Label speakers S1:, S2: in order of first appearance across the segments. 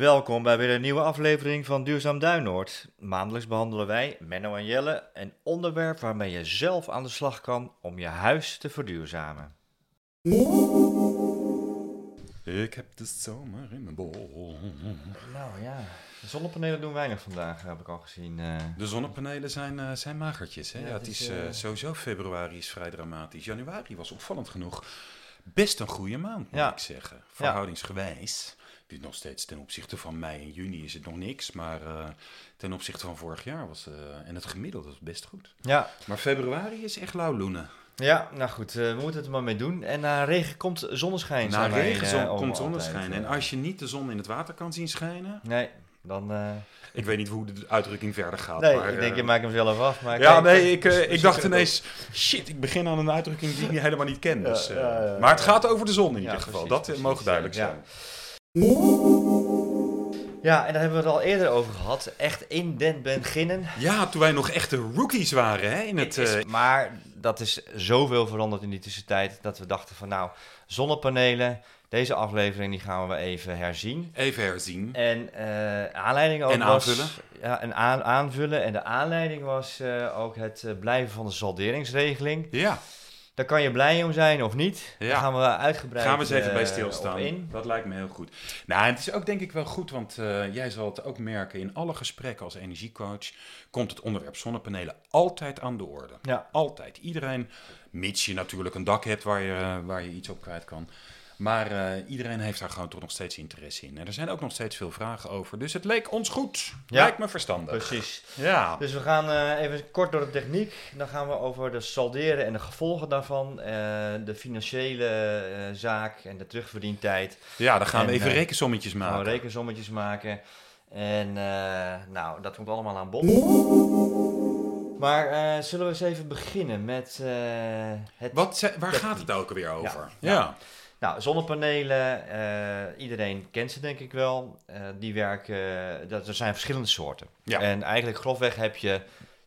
S1: Welkom bij weer een nieuwe aflevering van Duurzaam Duinoord. Maandelijks behandelen wij, Menno en Jelle, een onderwerp waarmee je zelf aan de slag kan om je huis te verduurzamen.
S2: Ik heb de zomer in mijn bol.
S1: Nou ja, de zonnepanelen doen weinig vandaag, heb ik al gezien. eh.
S2: De zonnepanelen zijn, eh, zijn magertjes. Hè?
S1: Ja,
S2: Ja,
S1: het is,
S2: eh, sowieso februari is vrij dramatisch. Januari was opvallend genoeg best een goede maand, moet
S1: Ja.
S2: ik zeggen. Verhoudingsgewijs. Nog steeds ten opzichte van mei en juni is het nog niks. Maar eh, ten opzichte van vorig jaar was eh, en het gemiddelde was best goed.
S1: Ja,
S2: Maar februari is echt lauw loenen.
S1: ja, nou goed, eh, we moeten het er maar mee doen. En na regen komt zonneschijn.
S2: Na
S1: wij,
S2: regen zon- komt zonneschijn. En als je niet de zon in het water kan zien schijnen...
S1: Nee, dan...
S2: Ik weet niet hoe de uitdrukking verder gaat.
S1: nee,
S2: maar,
S1: ik denk je maakt hem zelf af. Maar
S2: Ja,
S1: kijk,
S2: nee, ik, eh,
S1: we
S2: ik dacht ineens, shit, ik begin aan een uitdrukking die ik helemaal niet ken. Dus,
S1: Ja, ja, ja,
S2: maar het gaat over de zon in ieder geval.
S1: precies,
S2: dat
S1: precies,
S2: mogen duidelijk zijn.
S1: Ja, en daar hebben we het al eerder over gehad. Echt in den beginnen.
S2: Ja, toen wij nog echte rookies waren hè, in het...
S1: Is-
S2: eh,
S1: maar dat is zoveel veranderd in die tussentijd dat we dachten van nou, zonnepanelen, deze aflevering die gaan we even herzien.
S2: even herzien.
S1: En eh, aanleiding ook
S2: En
S1: was...
S2: aanvullen.
S1: Ja, en aan, aanvullen. En de aanleiding was eh, ook het blijven van de salderingsregeling.
S2: Ja,
S1: Daar kan je blij om zijn of niet.
S2: Ja.
S1: Daar gaan we uitgebreid
S2: gaan we eens even bij
S1: eh,
S2: stilstaan.
S1: in.
S2: Dat lijkt me heel goed. Nou, het is ook denk ik wel goed, want eh, jij zal het ook merken in alle gesprekken als energiecoach, komt het onderwerp zonnepanelen altijd aan de orde.
S1: Ja.
S2: Altijd. Iedereen, mits je natuurlijk een dak hebt waar je, waar je iets op kwijt kan. Maar eh, iedereen heeft daar gewoon toch nog steeds interesse in. En er zijn ook nog steeds veel vragen over. Dus het leek ons goed.
S1: Ja.
S2: Lijkt me verstandig.
S1: Precies.
S2: Ja.
S1: Dus we gaan eh, even kort door de techniek. Dan gaan we over de salderen en de gevolgen daarvan. eh, de financiële zaak en de terugverdientijd.
S2: ja, dan gaan we
S1: En,
S2: even rekensommetjes
S1: Gaan we
S2: maken.
S1: rekensommetjes maken. En nou, dat komt allemaal aan bod. Maar zullen we eens even beginnen met het...
S2: Wat, waar gaat het ook weer over?
S1: Ja.
S2: Ja.
S1: Nou, zonnepanelen, eh, iedereen kent ze denk ik wel. Eh, die werken, dat, er zijn verschillende soorten.
S2: Ja.
S1: En eigenlijk grofweg heb je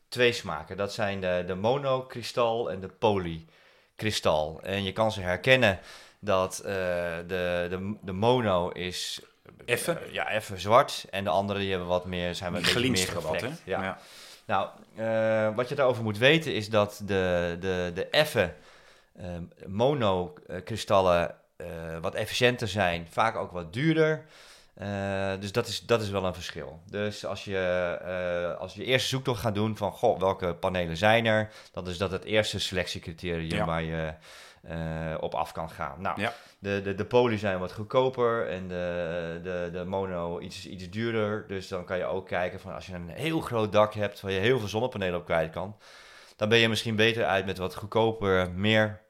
S1: twee smaken. Dat zijn de, de monokristal en de polykristal. En je kan ze herkennen dat eh, de, de, de mono is...
S2: Effen.
S1: eh, ja, even zwart. En de andere die hebben wat meer, zijn meer
S2: wat, hè?
S1: gevlekt. Ja. Nou, eh, wat je daarover moet weten is dat de, de, de effe eh, monokristallen eh, wat efficiënter zijn, vaak ook wat duurder. Eh, dus dat is, dat is wel een verschil. Dus als je, eh, als je eerste zoektocht gaat doen van goh, welke panelen zijn er, dan is dat het eerste selectiecriterium
S2: Ja.
S1: waar je eh, op af kan gaan. Nou,
S2: Ja.
S1: de, de, de poly zijn wat goedkoper en de, de, de mono iets, iets duurder. Dus dan kan je ook kijken van als je een heel groot dak hebt waar je heel veel zonnepanelen op kwijt kan, dan ben je misschien beter uit met wat goedkoper, meer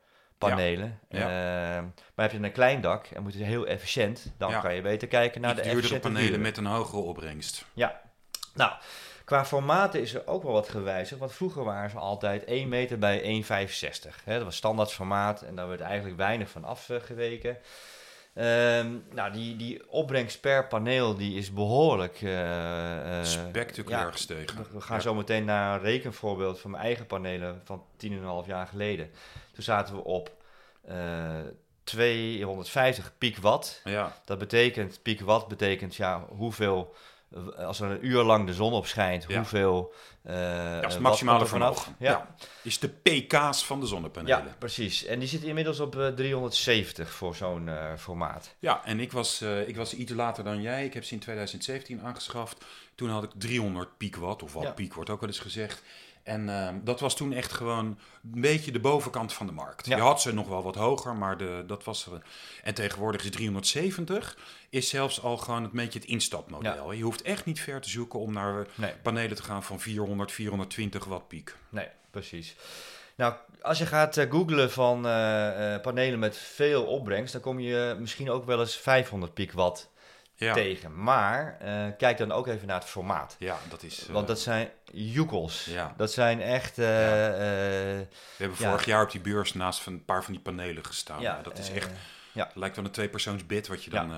S1: panelen.
S2: Ja.
S1: Eh, maar heb je een klein dak en moet je heel efficiënt, dan
S2: Ja.
S1: kan je beter kijken naar
S2: Iets
S1: de
S2: duurdere panelen met een hogere opbrengst.
S1: Ja, nou, qua formaten is er ook wel wat gewijzigd. Want vroeger waren ze altijd 1 meter bij 1,65. Hè, dat was standaard formaat en daar werd eigenlijk weinig van afgeweken. Ehm, nou, die, die opbrengst per paneel die is behoorlijk... eh, eh,
S2: Spectaculair
S1: ja,
S2: gestegen.
S1: we- We gaan
S2: Ja.
S1: zo meteen naar een rekenvoorbeeld van mijn eigen panelen van 10,5 jaar geleden. Toen zaten we op eh 250 piek watt.
S2: Ja,
S1: Dat betekent, piek watt betekent ja, hoeveel, als er een uur lang de zon op schijnt,
S2: Ja.
S1: hoeveel. eh
S2: dat is
S1: watt
S2: het maximale
S1: vanaf.
S2: vermogen.
S1: Ja.
S2: Ja. Is de pk's van de
S1: Ja.
S2: zonnepanelen.
S1: precies. En die zit inmiddels op eh, 370 voor zo'n eh, formaat.
S2: Ja, en ik was, eh, ik was iets later dan jij. Ik heb ze in 2017 aangeschaft. Toen had ik 300 piekwatt, of wat
S1: Ja.
S2: piek wordt ook wel eens gezegd. En ehm, dat was toen echt gewoon een beetje de bovenkant van de markt.
S1: Ja.
S2: Je had ze nog wel wat hoger, maar de, dat was... er- En tegenwoordig is 370 is zelfs al gewoon een beetje het instapmodel. Je hoeft echt niet ver te zoeken om naar
S1: Nee,
S2: panelen te gaan van 400, 420 watt piek.
S1: nee, precies. Nou, als je gaat eh, googlen van eh, eh, panelen met veel opbrengst, dan kom je misschien ook wel eens 500 piek watt
S2: Ja,
S1: tegen. Maar eh, kijk dan ook even naar het formaat.
S2: ja dat is... eh,
S1: Want dat zijn joekels.
S2: Ja.
S1: Dat zijn echt... eh,
S2: Ja. We hebben vorig jaar op die beurs naast van een paar van die panelen gestaan.
S1: ja,
S2: dat is echt,
S1: ja.
S2: lijkt wel een tweepersoons bid wat je dan...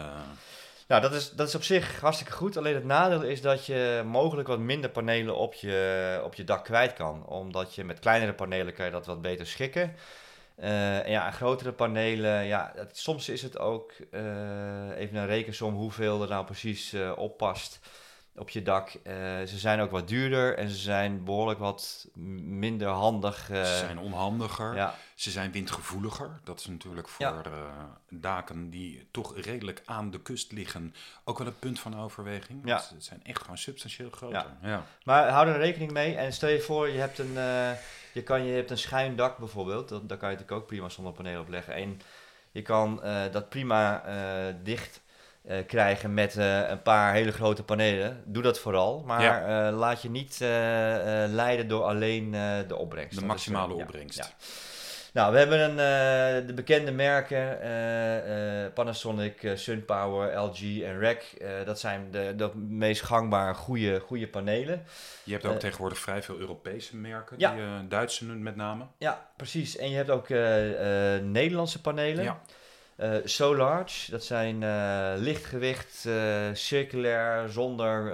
S1: Nou, dat is, dat is op zich hartstikke goed. Alleen het nadeel is dat je mogelijk wat minder panelen op je, op je dak kwijt kan. Omdat je met kleinere panelen kan je dat wat beter schikken. En ja, grotere panelen, ja, het- soms is het ook eh, even een rekensom hoeveel er nou precies eh oppast op je dak. Eh, ze zijn ook wat duurder en ze zijn behoorlijk wat minder handig. eh,
S2: Ze zijn onhandiger.
S1: ja,
S2: Ze zijn windgevoeliger. Dat is natuurlijk voor
S1: Ja.
S2: eh, daken die toch redelijk aan de kust liggen ook wel een punt van overweging.
S1: Ja.
S2: Want Het zijn echt gewoon substantieel groter. Ja.
S1: Maar hou er rekening mee. En stel je voor, je hebt een, eh, je kan, je hebt een schuin dak bijvoorbeeld. Dan, dan kan je natuurlijk ook prima zonnepanelen op leggen. En je kan eh, dat prima eh, dicht eh, krijgen met eh, een paar hele grote panelen. Doe dat vooral. Maar eh, laat je niet leiden door alleen de opbrengst.
S2: De
S1: is,
S2: maximale
S1: ja,
S2: opbrengst.
S1: ja. Nou, we hebben een, de bekende merken Panasonic, SunPower, LG en REC. Dat zijn de, de meest gangbare goede, goede panelen.
S2: Je hebt ook tegenwoordig vrij veel Europese merken, die Duitse met name.
S1: Ja, precies. En je hebt ook Nederlandse panelen.
S2: Ja.
S1: Eh, so Large, dat zijn eh, lichtgewicht, eh, circulair, zonder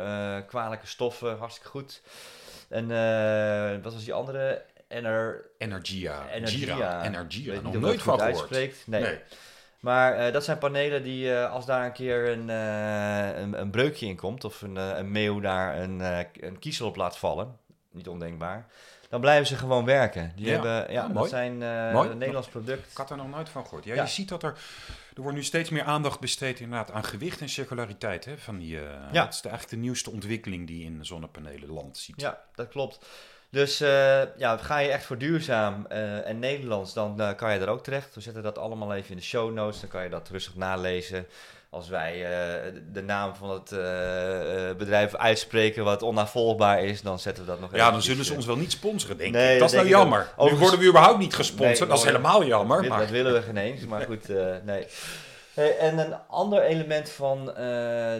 S1: kwalijke stoffen, hartstikke goed. En wat was die andere? Ener,
S2: Energia.
S1: Energia.
S2: Gira. Energia.
S1: weet
S2: Nog nooit van
S1: uitspreekt. Nee. Maar eh, dat zijn panelen die, als daar een keer een, een, een breukje in komt, of een, een meeuw daar een, een kiezel op laat vallen, niet ondenkbaar, dan blijven ze gewoon werken. Die
S2: Ja.
S1: hebben, ja,
S2: Oh,
S1: dat zijn eh,
S2: Mooi.
S1: een Nederlands product.
S2: Ik had er nog nooit van gehoord. Ja,
S1: Ja.
S2: Je ziet dat er... Er wordt nu steeds meer aandacht besteed inderdaad aan gewicht en circulariteit. Hè, van die, eh,
S1: Ja.
S2: Dat is de, eigenlijk de nieuwste ontwikkeling die in zonnepanelen land ziet.
S1: Ja, dat klopt. Dus eh, ja, ga je echt voor duurzaam en Nederlands, dan kan je er ook terecht. We zetten dat allemaal even in de show notes, dan kan je dat rustig nalezen. Als wij eh, de naam van het eh, eh, bedrijf uitspreken wat onnavolgbaar is, dan zetten we dat nog
S2: Ja, dan zullen ze ons wel niet sponsoren, denk
S1: Nee,
S2: ik.
S1: dat
S2: Dat is nou
S1: ook.
S2: jammer. Nu worden we überhaupt niet gesponsord.
S1: Nee,
S2: dat is
S1: dat-
S2: helemaal jammer. Maar...
S1: Dat willen we geen eens, maar goed, nee. Hey, en een ander element van eh,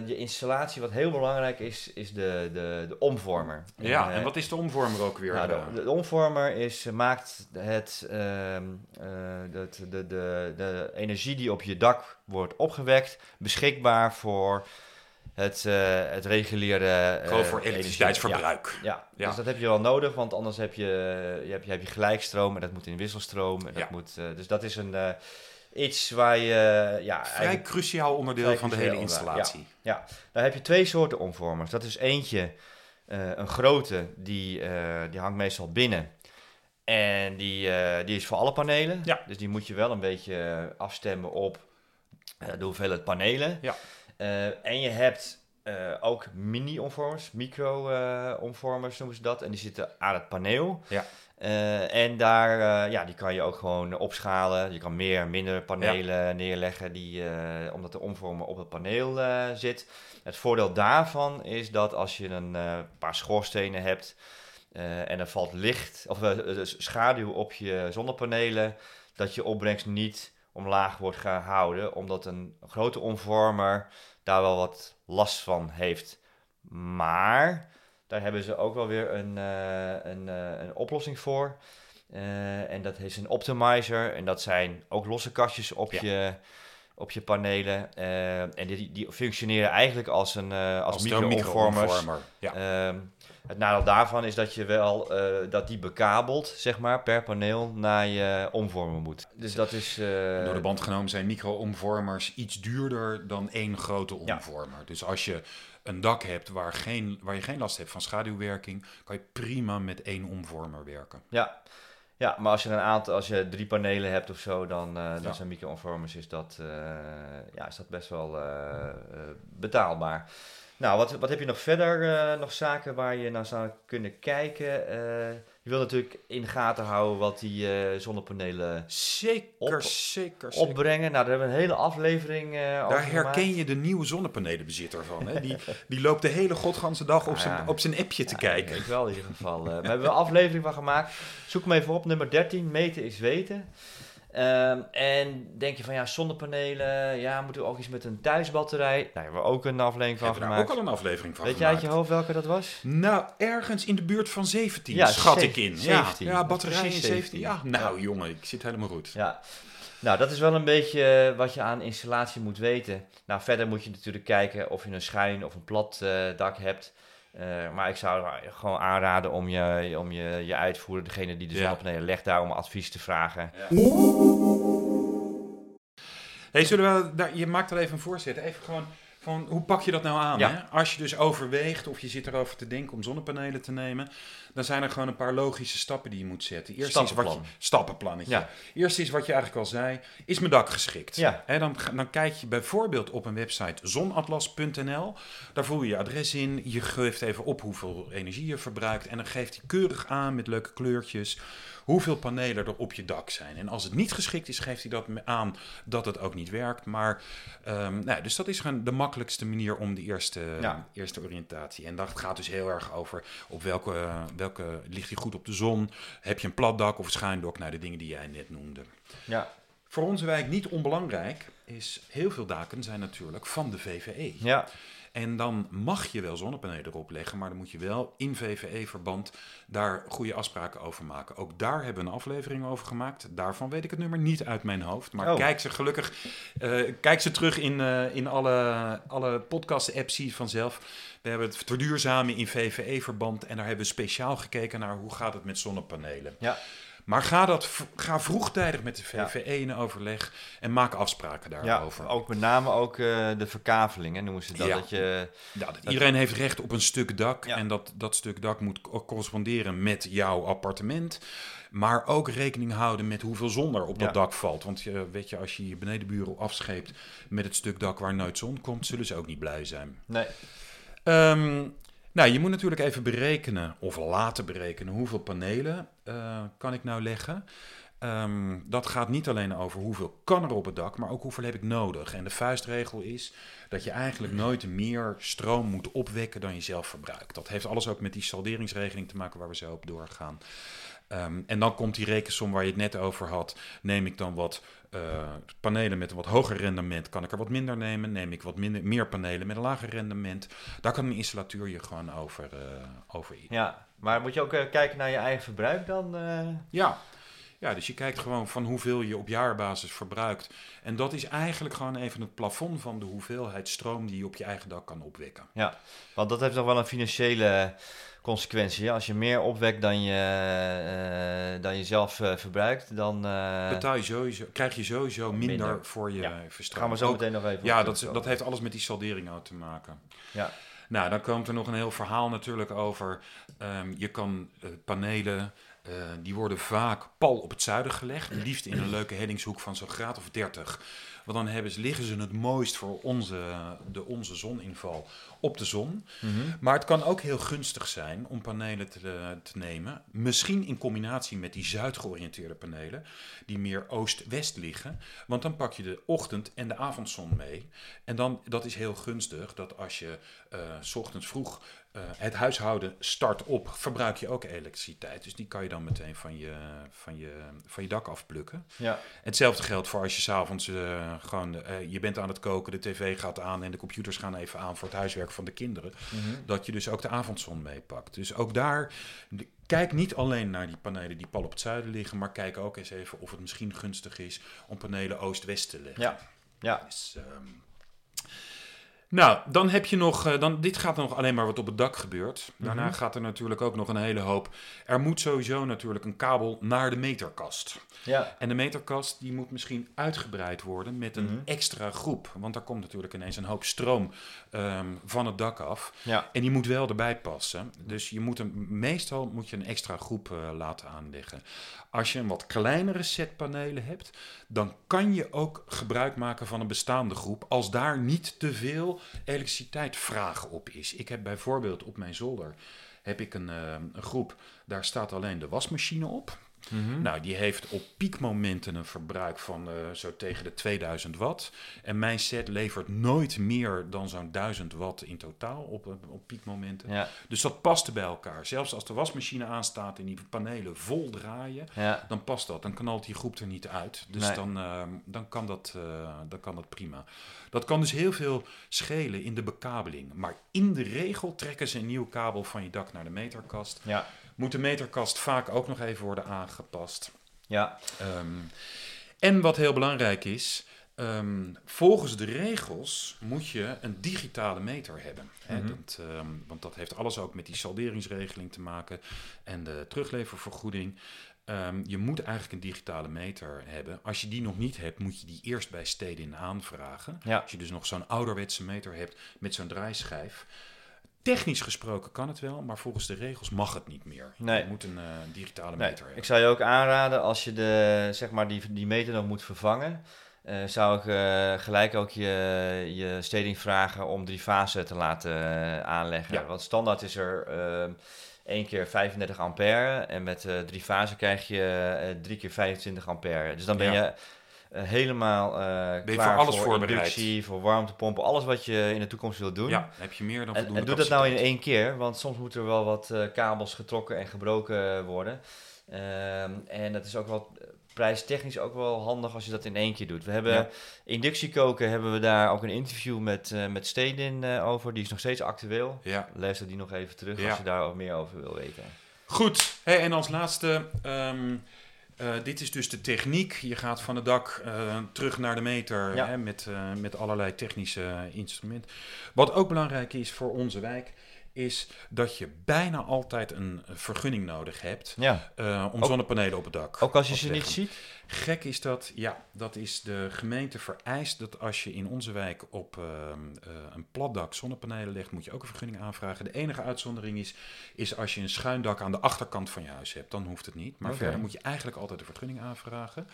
S1: je installatie wat heel belangrijk is, is de, de, de omvormer.
S2: Ja,
S1: eh,
S2: en wat is de omvormer ook weer?
S1: Nou,
S2: eh?
S1: de, de omvormer is, maakt het, ehm, eh, dat de, de, de energie die op je dak wordt opgewekt beschikbaar voor het, eh, het reguliere. eh,
S2: Gewoon voor elektriciteitsverbruik.
S1: Ja, ja.
S2: Ja.
S1: dus dat heb je wel nodig, want anders heb je, je, heb, je, je gelijkstroom en dat moet in wisselstroom. En dat
S2: Ja.
S1: moet, eh, dus dat is een, eh, iets waar je. ja,
S2: Vrij
S1: eigenlijk-
S2: cruciaal onderdeel
S1: vrij
S2: van de hele installatie.
S1: ja. Daar heb je twee soorten omvormers. Dat is eentje, eh, een grote, die, eh, die hangt meestal binnen. En die, eh, die is voor alle panelen.
S2: Ja.
S1: Dus die moet je wel een beetje eh, afstemmen op eh, de hoeveelheid panelen.
S2: Ja.
S1: Eh, en je hebt eh, ook mini-omvormers, micro-omvormers noemen ze dat. En die zitten aan het paneel.
S2: Ja.
S1: Eh, en daar, eh, ja, die kan je ook gewoon opschalen. Je kan meer en minder panelen neerleggen, die, eh, omdat de omvormer op het paneel zit. Het voordeel daarvan is dat als je een paar schoorstenen hebt en er valt licht of schaduw op je zonnepanelen, dat je opbrengst niet omlaag wordt gehouden, omdat een grote omvormer daar wel wat last van heeft. Maar daar hebben ze ook wel weer een, eh, een, eh, een oplossing voor. Eh, en dat is een optimizer. En dat zijn ook losse kastjes op,
S2: Ja.
S1: je, op je panelen. En die, die functioneren eigenlijk als, een, als, micro-omvormers.
S2: micro-omvormer. Ja.
S1: Ehm, het nadeel daarvan is dat je wel eh, dat die bekabeld, zeg maar, per paneel naar je omvormer moet. Dus dat is. eh,
S2: Door de band genomen zijn micro-omvormers iets duurder dan één grote
S1: Ja.
S2: omvormer. Dus als je een dak hebt waar, geen, waar je geen last hebt van schaduwwerking, kan je prima met één omvormer werken.
S1: Ja. ja, maar als je een aantal, als je drie panelen hebt of zo, dan, eh dan
S2: Ja.
S1: zijn micro-omvormers is dat, ja, is dat best wel betaalbaar. Nou, wat, wat heb je nog verder? eh, nog zaken waar je naar zou kunnen kijken? Eh, je wil natuurlijk in de gaten houden wat die eh, zonnepanelen
S2: Zeker,
S1: Op-
S2: zeker, zeker.
S1: opbrengen. Nou, daar hebben we een hele aflevering over
S2: Daar
S1: gemaakt.
S2: herken je de nieuwe zonnepanelenbezitter van. Hè? Die, die loopt de hele godganse dag op zijn, op zijn appje te
S1: Ja,
S2: kijken.
S1: Ik wel in ieder geval. We hebben een aflevering van gemaakt. Zoek hem even op, nummer 13. Meten is weten. Ehm, en denk je van ja, zonnepanelen, ja, moeten we ook iets met een thuisbatterij? Daar hebben we ook een aflevering van
S2: Hebben we daar
S1: gemaakt.
S2: ook al een aflevering van
S1: Weet jij uit
S2: gemaakt.
S1: je hoofd welke dat was?
S2: Nou, ergens in de buurt van 17
S1: Ja,
S2: schat ik in.
S1: 17.
S2: Ja, ja
S1: Precies
S2: 17.
S1: 17.
S2: Ja, nou jongen, ik zit helemaal goed.
S1: Ja. Nou, dat is wel een beetje eh, wat je aan installatie moet weten. Nou, verder moet je natuurlijk kijken of je een schuin of een plat eh, dak hebt. Eh, maar ik zou gewoon aanraden om je, om je, je uitvoerder, degene die de
S2: Ja.
S1: zonnepanelen legt, daar om advies te vragen.
S2: Hey, zullen we daar, je maakt er even een voorzet. Even gewoon van hoe pak je dat nou aan?
S1: Ja.
S2: Hè? Als je dus overweegt of je zit erover te denken om zonnepanelen te nemen, dan zijn er gewoon een paar logische stappen die je moet zetten. Eerst is wat je,
S1: Stappenplan.
S2: stappenplannetje.
S1: Ja.
S2: Eerst is wat je eigenlijk al zei, is mijn dak geschikt?
S1: Ja.
S2: Dan, dan kijk je bijvoorbeeld op een website zonatlas.nl. Daar voer je je adres in, je geeft even op hoeveel energie je verbruikt en dan geeft hij keurig aan met leuke kleurtjes hoeveel panelen er op je dak zijn. En als het niet geschikt is, geeft hij dat aan dat het ook niet werkt. Maar, ehm, nou, dus dat is gewoon de makkelijkste manier om de eerste,
S1: Ja.
S2: eerste oriëntatie. En dat gaat dus heel erg over op welke, welke ligt hij goed op de zon. Heb je een plat dak of een schuindak? Nou, de dingen die jij net noemde.
S1: Ja,
S2: Voor onze wijk niet onbelangrijk is, heel veel daken zijn natuurlijk van de VVE.
S1: ja,
S2: En dan mag je wel zonnepanelen erop leggen, maar dan moet je wel in VVE-verband daar goede afspraken over maken. Ook daar hebben we een aflevering over gemaakt. Daarvan weet ik het nummer niet uit mijn hoofd. Maar
S1: Oh.
S2: kijk ze gelukkig, eh, kijk ze terug in, eh, in alle, alle podcast-apps zie je het vanzelf. We hebben het verduurzamen in VVE-verband en daar hebben we speciaal gekeken naar hoe gaat het met zonnepanelen.
S1: ja.
S2: Maar ga, dat, ga vroegtijdig met de
S1: Ja.
S2: VVE in overleg en maak afspraken
S1: ja.
S2: daarover.
S1: Ook met name ook eh, de verkaveling, hè, noemen ze dat.
S2: Ja.
S1: dat je,
S2: Ja, dat iedereen heeft recht op een stuk dak.
S1: Ja.
S2: En dat, dat stuk dak moet corresponderen met jouw appartement. Maar ook rekening houden met hoeveel zon er op dat
S1: Ja.
S2: dak valt. Want je, weet je, als je je benedenburen afscheept met het stuk dak waar nooit zon komt, zullen ze ook niet blij zijn.
S1: nee,
S2: Ehm, nou, je moet natuurlijk even berekenen, of laten berekenen, hoeveel panelen eh, kan ik nou leggen. Ehm, dat gaat niet alleen over hoeveel kan er op het dak, maar ook hoeveel heb ik nodig. En de vuistregel is dat je eigenlijk nooit meer stroom moet opwekken dan je zelf verbruikt. Dat heeft alles ook met die salderingsregeling te maken waar we zo op doorgaan. Ehm, en dan komt die rekensom waar je het net over had. Neem ik dan wat eh, panelen met een wat hoger rendement, kan ik er wat minder nemen. Neem ik wat minder, meer panelen met een lager rendement. Daar kan een installateur je gewoon over, over in.
S1: ja. Maar moet je ook eh, kijken naar je eigen verbruik dan?
S2: Ja. ja, dus je kijkt gewoon van hoeveel je op jaarbasis verbruikt. En dat is eigenlijk gewoon even het plafond van de hoeveelheid stroom die je op je eigen dak kan opwekken.
S1: Ja, want dat heeft nog wel een financiële consequentie. Als je meer opwekt dan je, eh, dan je zelf eh, verbruikt, dan eh,
S2: Betaal je sowieso, krijg je sowieso minder,
S1: Minder.
S2: voor je
S1: Ja. gaan we zo
S2: Ook-
S1: meteen nog even
S2: Ja, dat, dat heeft alles met die saldering ook te maken.
S1: Ja.
S2: Nou, dan komt er nog een heel verhaal natuurlijk over. ehm, je kan panelen, die worden vaak pal op het zuiden gelegd. Liefst in een leuke hellingshoek van zo'n graad of 30. Want dan hebben ze, liggen ze het mooist voor onze, de, onze zoninval op de zon.
S1: Mhm.
S2: Maar het kan ook heel gunstig zijn om panelen te, te nemen. Misschien in combinatie met die zuid-georiënteerde panelen, die meer oost-west liggen. Want dan pak je de ochtend- en de avondzon mee. En dan, dat is heel gunstig, dat als je eh, s ochtends vroeg eh, het huishouden start op, verbruik je ook elektriciteit. Dus die kan je dan meteen van je, van je, van je dak afplukken.
S1: Ja,
S2: Hetzelfde geldt voor als je s'avonds eh gewoon, eh, je bent aan het koken, de tv gaat aan en de computers gaan even aan voor het huiswerk van de kinderen.
S1: Mhm.
S2: Dat je dus ook de avondzon meepakt. Dus ook daar, kijk niet alleen naar die panelen die pal op het zuiden liggen, maar kijk ook eens even of het misschien gunstig is om panelen oost-west te leggen.
S1: ja, ja.
S2: Dus, ehm, nou, dan heb je nog, eh, dan, dit gaat nog alleen maar wat op het dak gebeurt. Daarna
S1: Mhm.
S2: gaat er natuurlijk ook nog een hele hoop. Er moet sowieso natuurlijk een kabel naar de meterkast.
S1: ja.
S2: En de meterkast die moet misschien uitgebreid worden met een
S1: Mhm.
S2: extra groep. Want daar komt natuurlijk ineens een hoop stroom ehm, van het dak af.
S1: ja.
S2: En die moet wel erbij passen. Dus je moet hem, meestal moet je een extra groep eh, laten aanleggen. Als je een wat kleinere set panelen hebt, dan kan je ook gebruik maken van een bestaande groep. Als daar niet te veel elektriciteitvraag op is. Ik heb bijvoorbeeld op mijn zolder heb ik een, eh, een groep, daar staat alleen de wasmachine op.
S1: Mhm.
S2: Nou, die heeft op piekmomenten een verbruik van eh, zo tegen de 2000 watt. En mijn set levert nooit meer dan zo'n 1000 watt in totaal op, eh, op piekmomenten.
S1: ja,
S2: Dus dat paste bij elkaar. Zelfs als de wasmachine aanstaat en die panelen vol draaien,
S1: ja.
S2: dan past dat. Dan knalt die groep er niet uit. Dus
S1: Nee.
S2: dan, eh, dan, kan dat, dan kan dat prima. Dat kan dus heel veel schelen in de bekabeling. Maar in de regel trekken ze een nieuw kabel van je dak naar de meterkast.
S1: ja.
S2: Moet de meterkast vaak ook nog even worden aangepast.
S1: ja.
S2: Ehm, en wat heel belangrijk is, Ehm, volgens de regels moet je een digitale meter hebben. Hè?
S1: Mhm.
S2: dat, ehm, want dat heeft alles ook met die salderingsregeling te maken en de terugleververgoeding. Je moet eigenlijk een digitale meter hebben. Als je die nog niet hebt, moet je die eerst bij Stedin aanvragen.
S1: Ja.
S2: Als je dus nog zo'n ouderwetse meter hebt met zo'n draaischijf. Technisch gesproken kan het wel, maar volgens de regels mag het niet meer.
S1: Nee.
S2: Je moet een eh, digitale
S1: Nee,
S2: meter hebben.
S1: ik zou je ook aanraden als je de, zeg maar die, die meter nog moet vervangen. eh, zou ik eh, gelijk ook je, je steding vragen om drie fasen te laten aanleggen.
S2: Ja.
S1: Want standaard is er één keer 35 ampère. En met drie fasen krijg je drie keer 25 ampère. Dus dan ben
S2: Ja.
S1: je helemaal eh klaar
S2: voor alles voorbereid.
S1: inductie, voor warmtepompen. Alles wat je in de toekomst wilt doen.
S2: Ja, heb je meer dan
S1: En,
S2: voldoende
S1: en doe dat nou in één keer, want soms moeten er wel wat eh, kabels getrokken en gebroken worden. Ehm, en dat is ook wel eh, prijstechnisch ook wel handig als je dat in één keer doet. We hebben
S2: Ja.
S1: inductiekoken, hebben we daar ook een interview met, eh met Stedin eh, over. Die is nog steeds actueel.
S2: Ja,
S1: Luister die nog even terug
S2: Ja.
S1: als je daar meer over wil weten.
S2: Goed, hey, en als laatste, ehm, eh, dit is dus de techniek. Je gaat van het dak eh, terug naar de meter
S1: Ja.
S2: hè, met, eh, met allerlei technische instrumenten. Wat ook belangrijk is voor onze wijk, is dat je bijna altijd een vergunning nodig hebt
S1: Ja,
S2: eh, om
S1: Ook-
S2: zonnepanelen op het dak
S1: ook als je ze niet ziet.
S2: Gek is dat, ja, dat is de gemeente vereist dat als je in onze wijk op ehm, eh, een plat dak zonnepanelen legt, moet je ook een vergunning aanvragen. De enige uitzondering is, is als je een schuin dak aan de achterkant van je huis hebt, dan hoeft het niet. Maar verder moet je eigenlijk altijd een vergunning aanvragen.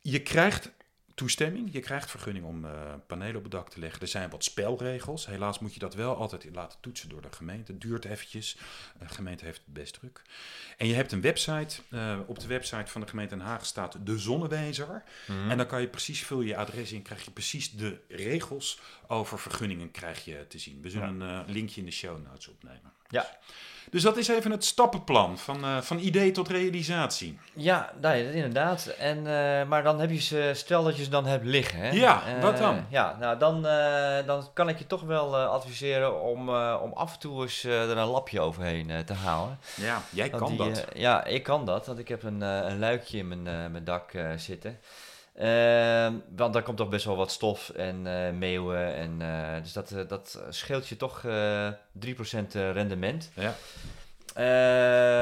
S2: Je krijgt toestemming, je krijgt vergunning om eh, panelen op het dak te leggen. Er zijn wat spelregels. Helaas moet je dat wel altijd laten toetsen door de gemeente. Het duurt eventjes. De gemeente heeft het best druk. En je hebt een website. Eh, op de website van de gemeente Den Haag staat de zonnewijzer.
S1: Mhm.
S2: En dan kan je precies, vul je adres in, krijg je precies de regels over vergunningen krijg je te zien. We zullen een eh, linkje in de show notes opnemen.
S1: Ja.
S2: Dus dat is even het stappenplan van, eh, van idee tot realisatie.
S1: Ja, nee, dat inderdaad. En, eh, maar dan heb je ze, stel dat je ze dan hebt liggen. Hè?
S2: Ja, wat dan?
S1: Ja, nou dan, dan kan ik je toch wel adviseren om, om af en toe eens er een lapje overheen te halen.
S2: Ja, jij
S1: Want
S2: kan
S1: die,
S2: dat.
S1: ja, ik kan dat, want ik heb een, een luikje in mijn, mijn dak zitten. Ehm, want daar komt toch best wel wat stof en eh, meeuwen. En, eh, dus dat, eh, dat scheelt je toch eh 3% rendement.
S2: ja.
S1: Eh,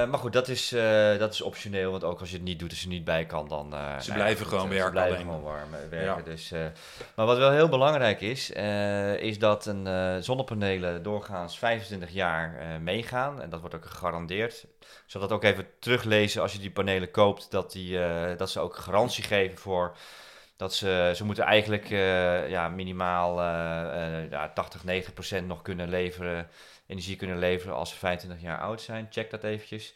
S1: maar goed, dat is, eh, dat is optioneel. Want ook als je het niet doet, als je er niet bij kan, dan... eh,
S2: Ze blijven
S1: goed,
S2: gewoon werken
S1: Ze blijven
S2: alleen.
S1: gewoon warm werken.
S2: Ja.
S1: Dus, maar wat wel heel belangrijk is, is dat een zonnepanelen doorgaans 25 jaar meegaan. En dat wordt ook gegarandeerd. Ik zal dat ook even teruglezen als je die panelen koopt. Dat, die, dat ze ook garantie geven voor... Dat ze, ze moeten eigenlijk ja, minimaal ja, 80, 90 procent nog kunnen leveren energie kunnen leveren als ze 25 jaar oud zijn. Check dat eventjes.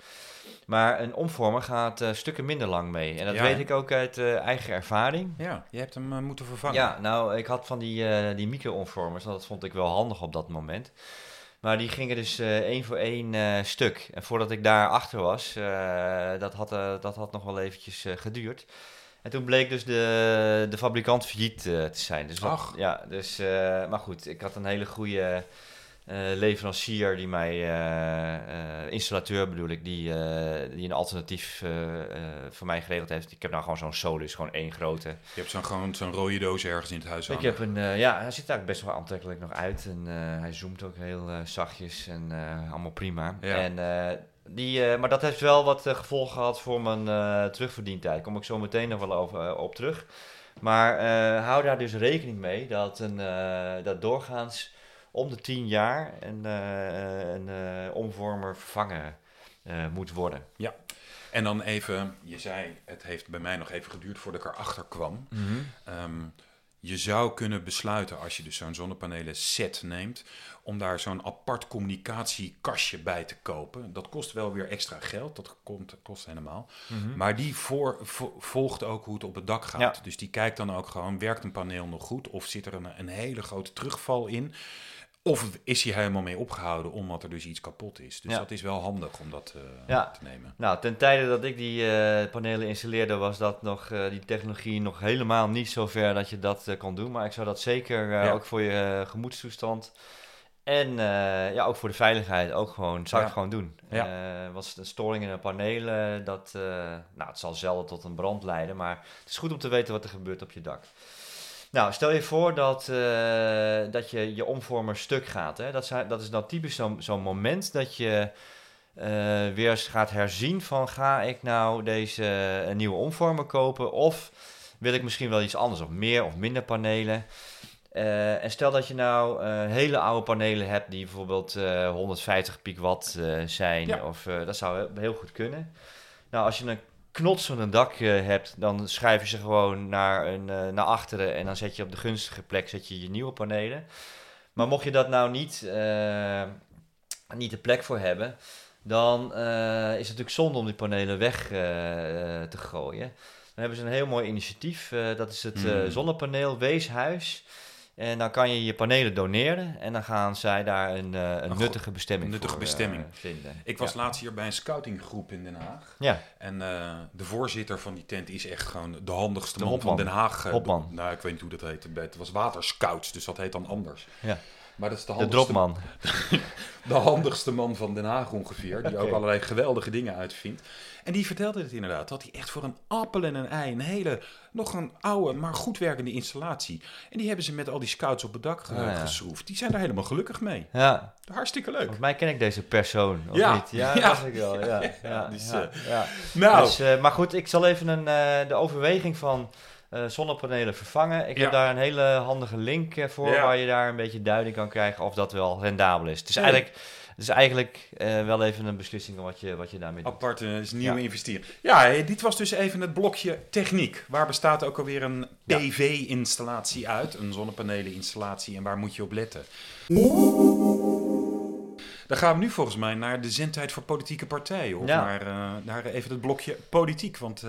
S1: Maar een omvormer gaat eh, stukken minder lang mee. En dat
S2: Ja,
S1: weet ik ook uit eh, eigen ervaring.
S2: ja, je hebt hem eh, moeten vervangen.
S1: Ja, nou, ik had van die, die micro-omvormers, dat vond ik wel handig op dat moment. Maar die gingen dus één voor één stuk. En voordat ik daar achter was, dat, had, dat had nog wel eventjes geduurd. En toen bleek dus de, de fabrikant failliet te zijn. Dus dat-. Ja, dus, maar goed, ik had een hele goede leverancier die mij, eh, eh, installateur bedoel ik, die, eh, die een alternatief eh, eh, voor mij geregeld heeft. Ik heb nou gewoon zo'n Solus, gewoon één grote.
S2: Je hebt zo'n, gewoon zo'n rode doos ergens in het huis
S1: Ik
S2: hangen.
S1: heb een, eh, ja, hij ziet eigenlijk best wel aantrekkelijk nog uit. En eh, hij zoomt ook heel eh, zachtjes en eh, allemaal prima.
S2: Ja.
S1: En, eh, die, eh, maar dat heeft wel wat eh, gevolgen gehad voor mijn eh terugverdientijd. Kom ik zo meteen nog wel over, eh, op terug. Maar eh, hou daar dus rekening mee dat, een, eh, dat doorgaans om de 10 jaar een, eh, een eh, omvormer vervangen eh, moet worden.
S2: En dan even, je zei, het heeft bij mij nog even geduurd voordat ik erachter kwam. Ehm, je zou kunnen besluiten, als je dus zo'n zonnepanelen set neemt, om daar zo'n apart communicatiekastje bij te kopen. Dat kost wel weer extra geld, dat komt, kost helemaal.
S1: Mhm.
S2: Maar die voor, vo- volgt ook hoe het op het dak gaat.
S1: Ja.
S2: Dus die kijkt dan ook gewoon, werkt een paneel nog goed? Of zit er een, een hele grote terugval in? Of is hij helemaal mee opgehouden omdat er dus iets kapot is? Dus
S1: Ja.
S2: dat is wel handig om dat eh,
S1: Ja.
S2: te nemen.
S1: Nou, ten tijde dat ik die eh, panelen installeerde, was dat nog, eh, die technologie nog helemaal niet zo ver dat je dat kon doen. Maar ik zou dat zeker
S2: Ja.
S1: ook voor je gemoedstoestand en ja, ook voor de veiligheid ook gewoon, zou ik gewoon doen.
S2: Ja.
S1: Was een storing in een panelen, dat, nou, het zal zelden tot een brand leiden, maar het is goed om te weten wat er gebeurt op je dak. Nou, stel je voor dat, eh, dat je je omvormer stuk gaat. Hè? Dat, is, dat is dan typisch zo'n moment dat je eh, weer eens gaat herzien van ga ik nou deze een nieuwe omvormer kopen of wil ik misschien wel iets anders of meer of minder panelen. Eh, en stel dat je nou hele oude panelen hebt die bijvoorbeeld 150 piek watt zijn, of dat zou heel goed kunnen. Nou, als je een knots van een dak hebt, dan schuif je ze gewoon naar, een, uh, naar achteren en dan zet je op de gunstige plek zet je, je nieuwe panelen. Maar mocht je dat nou niet, uh, niet de plek voor hebben, dan uh, is het natuurlijk zonde om die panelen weg te gooien. Dan hebben ze een heel mooi initiatief, dat is het mm. zonnepaneel Weeshuis. En dan kan je je panelen doneren en dan gaan zij daar een, uh, een, nuttige bestemming
S2: een nuttige
S1: voor,
S2: bestemming.
S1: Uh, vinden.
S2: Ik was laatst hier bij een scoutinggroep in Den Haag.
S1: Ja.
S2: En uh, de voorzitter van die tent is echt gewoon de handigste
S1: De
S2: man
S1: Hopman.
S2: van Den Haag.
S1: Hopman.
S2: nou, ik weet niet hoe dat heet. Het was waterscouts, dus dat heet dan anders.
S1: Ja.
S2: Maar dat is de
S1: De dropman.
S2: de handigste man van Den Haag ongeveer. Die ook allerlei geweldige dingen uitvindt. En die vertelde het inderdaad. Dat hij echt voor een appel en een ei, een hele, nog een oude, maar goed werkende installatie. En die hebben ze met al die scouts op het dak
S1: Ah, ja.
S2: geschroefd. Die zijn daar helemaal gelukkig mee.
S1: Ja,
S2: Hartstikke leuk.
S1: volgens mij ken ik deze persoon, of
S2: Ja.
S1: niet? Ja,
S2: Ja.
S1: dat was ik wel. Ja, ja, ja, ja.
S2: Nou,
S1: Dus, maar goed, ik zal even een, eh, de overweging van eh, zonnepanelen vervangen. Ik
S2: Ja.
S1: heb daar een hele handige link eh, voor,
S2: Ja.
S1: waar je daar een beetje duiding kan krijgen of dat wel rendabel is. Het is
S2: Nee.
S1: eigenlijk, het is eigenlijk eh, wel even een beslissing wat je, wat je daarmee doet.
S2: Apart is een nieuwe
S1: Ja.
S2: dit was dus even het blokje techniek. Waar bestaat ook alweer een. PV-installatie uit? Een zonnepaneleninstallatie en waar moet je op letten? Dan gaan we nu volgens mij naar de zendtijd voor politieke partijen. Of naar, naar even het blokje politiek. Want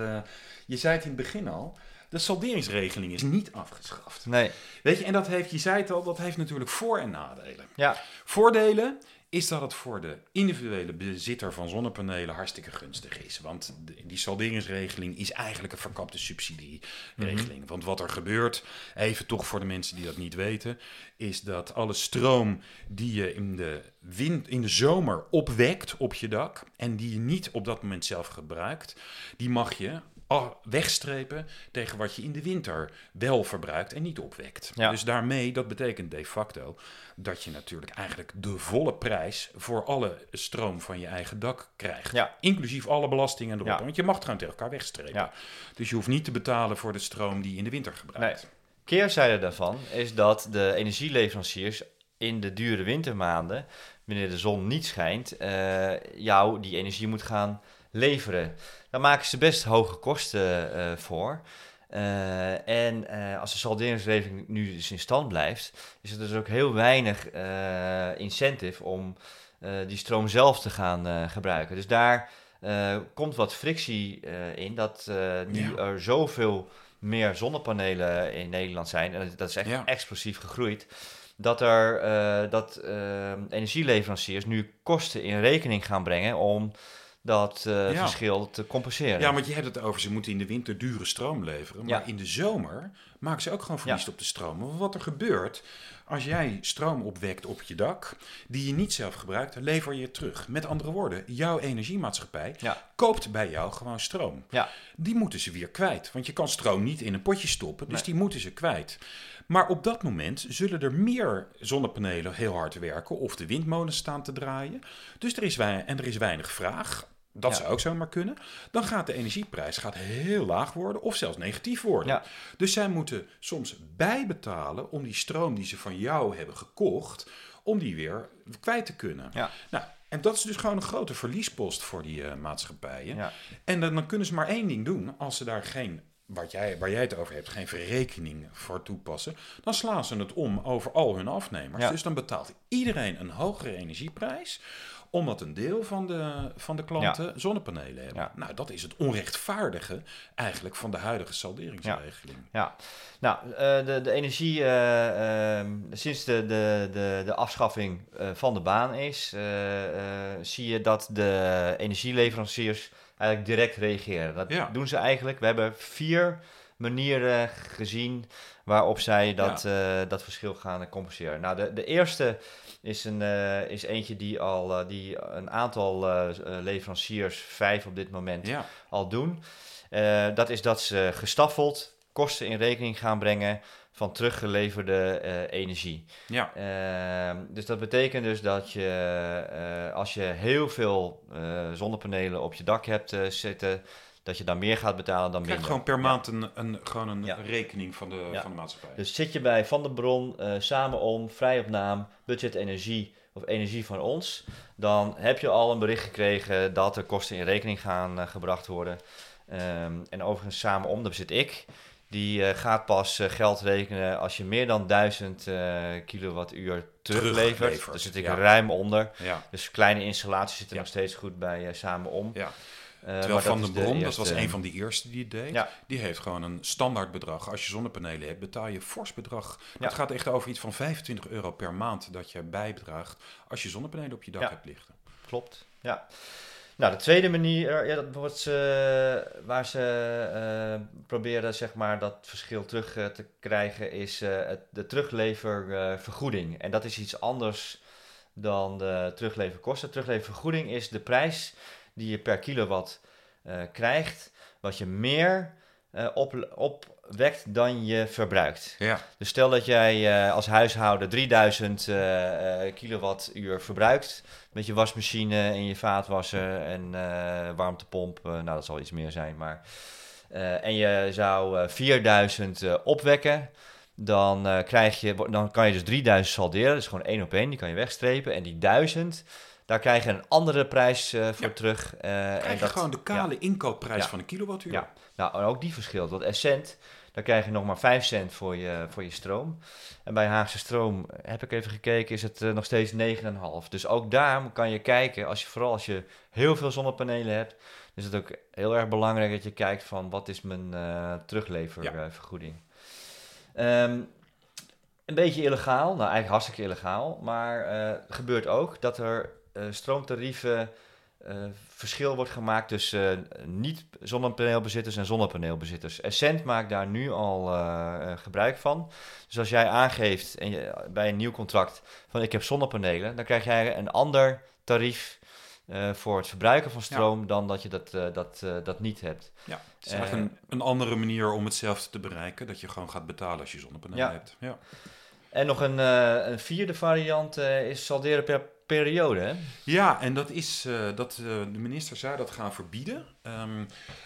S2: je zei het in het begin al. De salderingsregeling is niet afgeschaft.
S1: Nee,
S2: Weet je, en dat heeft, je zei het al, dat heeft natuurlijk voor- en nadelen.
S1: ja,
S2: Voordelen is dat het voor de individuele bezitter van zonnepanelen hartstikke gunstig is. Want die salderingsregeling is eigenlijk een verkapte subsidieregeling. Want wat er gebeurt, even toch voor de mensen die dat niet weten, is dat alle stroom die je in de, wind, in de zomer opwekt op je dak en die je niet op dat moment zelf gebruikt, die mag je wegstrepen tegen wat je in de winter wel verbruikt en niet opwekt.
S1: Ja.
S2: Dus daarmee, dat betekent de facto dat je natuurlijk eigenlijk de volle prijs voor alle stroom van je eigen dak krijgt.
S1: Ja.
S2: Inclusief alle belastingen erop.
S1: Ja.
S2: Want je mag het gewoon tegen elkaar wegstrepen. Dus je hoeft niet te betalen voor de stroom die je in de winter gebruikt.
S1: keerzijde daarvan is dat de energieleveranciers in de dure wintermaanden, wanneer de zon niet schijnt, eh, jou die energie moet gaan leveren. Daar maken ze best hoge kosten eh, voor. Eh, en eh, als de salderingsregeling nu dus in stand blijft, is er dus ook heel weinig incentive om die stroom zelf te gaan gebruiken. Dus daar komt wat frictie in, dat nu
S2: Ja.
S1: er zoveel meer zonnepanelen in Nederland zijn, en dat is echt
S2: Ja.
S1: explosief gegroeid, dat er dat energieleveranciers nu kosten in rekening gaan brengen om dat eh,
S2: Ja.
S1: verschil te compenseren.
S2: Ja, want je hebt het over, ze moeten in de winter dure stroom leveren. Maar
S1: Ja.
S2: in de zomer maken ze ook gewoon verlies op de stroom. Want wat er gebeurt, als jij stroom opwekt op je dak, die je niet zelf gebruikt, lever je terug. Met andere woorden, jouw energiemaatschappij
S1: Ja.
S2: koopt bij jou gewoon stroom.
S1: Ja.
S2: Die moeten ze weer kwijt. Want je kan stroom niet in een potje stoppen, dus
S1: Nee.
S2: die moeten ze kwijt. Maar op dat moment zullen er meer zonnepanelen heel hard werken of de windmolens staan te draaien. Dus er is, en er is weinig vraag. Dat
S1: Ja.
S2: zou ook zomaar kunnen. Dan gaat de energieprijs gaat heel laag worden of zelfs negatief worden.
S1: Ja.
S2: Dus zij moeten soms bijbetalen om die stroom die ze van jou hebben gekocht, om die weer kwijt te kunnen.
S1: Ja.
S2: Nou, en dat is dus gewoon een grote verliespost voor die eh, maatschappijen.
S1: Ja.
S2: En dan, dan kunnen ze maar één ding doen. Als ze daar geen, wat jij, waar jij het over hebt, geen verrekening voor toepassen, dan slaan ze het om over al hun afnemers.
S1: Ja.
S2: Dus dan betaalt iedereen een hogere energieprijs omdat een deel van de, van de klanten zonnepanelen hebben.
S1: Ja.
S2: Nou, dat is het onrechtvaardige eigenlijk van de huidige salderingsregeling.
S1: Ja, nou, eh, de, de energie, eh, ehm, sinds de, de, de, de afschaffing eh, van de baan is, zie je dat de energieleveranciers eigenlijk direct reageren. Dat doen ze eigenlijk. We hebben vier manieren gezien waarop zij dat, eh, dat verschil gaan compenseren. Nou, de, de eerste is, een, eh, is eentje die al eh, die een aantal leveranciers, vijf op dit moment,
S2: Ja,
S1: al doen. Dat is dat ze gestaffeld kosten in rekening gaan brengen van teruggeleverde energie.
S2: Ja.
S1: Ehm, dus dat betekent dus dat je, als je heel veel zonnepanelen op je dak hebt zitten, dat je dan meer gaat betalen dan minder.
S2: gewoon per maand een, een, gewoon een
S1: Ja.
S2: rekening van de,
S1: Ja.
S2: van de maatschappij.
S1: Dus zit je bij Van der Bron, eh, samen om, vrij op naam, budget energie of energie van ons, dan heb je al een bericht gekregen dat er kosten in rekening gaan eh, gebracht worden. Ehm, en overigens samen om, daar zit ik. Die eh, gaat pas geld rekenen als je meer dan 1000 eh, kilowattuur teruglevert.
S2: Teruglevert,
S1: Daar zit ik
S2: ja.
S1: ruim onder. Dus kleine installaties zitten nog steeds goed bij samen om.
S2: Ja.
S1: Eh,
S2: Terwijl Van den
S1: de
S2: Bron, dat was een van die eerste die het deed,
S1: Ja.
S2: die heeft gewoon een standaard bedrag. Als je zonnepanelen hebt, betaal je fors bedrag.
S1: Ja.
S2: Het gaat echt over iets van 25 euro per maand dat je bijdraagt als je zonnepanelen op je dak
S1: Ja.
S2: hebt liggen.
S1: Klopt, ja. Nou, de tweede manier, ja, dat wordt ze, waar ze eh, proberen zeg maar, dat verschil terug eh, te krijgen, is eh, het, de terugleververgoeding. en dat is iets anders dan de terugleverkosten. Terugleververgoeding is de prijs die je per kilowatt eh, krijgt, wat je meer eh, op, opwekt dan je verbruikt.
S2: Ja.
S1: Dus stel dat jij eh, als huishouden 3000 eh, eh, kilowattuur verbruikt met je wasmachine en je vaatwasser en warmtepomp. nou, dat zal iets meer zijn, maar... en je zou eh, 4000 eh, opwekken, dan, krijg je, dan kan je dus 3000 salderen. Dat is gewoon één op één, die kan je wegstrepen. En die 1000, daar krijg je een andere prijs eh, voor
S2: Ja.
S1: terug. eh, en
S2: Krijg je
S1: dat,
S2: gewoon de kale inkoopprijs
S1: Ja.
S2: van een kilowattuur.
S1: Ja. Nou, en ook die verschilt. Want Essent, daar krijg je nog maar 5 cent voor je, voor je stroom. En bij Haagse Stroom, eh, heb ik even gekeken, is het nog steeds 9,5. Dus ook daar kan je kijken, als je, vooral als je heel veel zonnepanelen hebt, is het ook heel erg belangrijk dat je kijkt van wat is mijn terugleververgoeding. Ehm, een beetje illegaal, nou eigenlijk hartstikke illegaal, maar gebeurt ook dat er eh, stroomtarieven eh, verschil wordt gemaakt tussen eh, niet-zonnepaneelbezitters en zonnepaneelbezitters. Essent maakt daar nu al gebruik van. Dus als jij aangeeft en je, bij een nieuw contract van ik heb zonnepanelen, dan krijg jij een ander tarief eh, voor het verbruiken van stroom dan dat je dat, eh, dat, eh, dat niet hebt.
S2: Ja, het is eigenlijk een, een andere manier om hetzelfde te bereiken. Dat je gewoon gaat betalen als je zonnepanelen
S1: Ja.
S2: hebt. Ja.
S1: En nog een, eh, een vierde variant eh, is salderen per periode. Hè?
S2: Ja, en dat is eh, dat eh, de minister zou dat gaan verbieden. Ehm,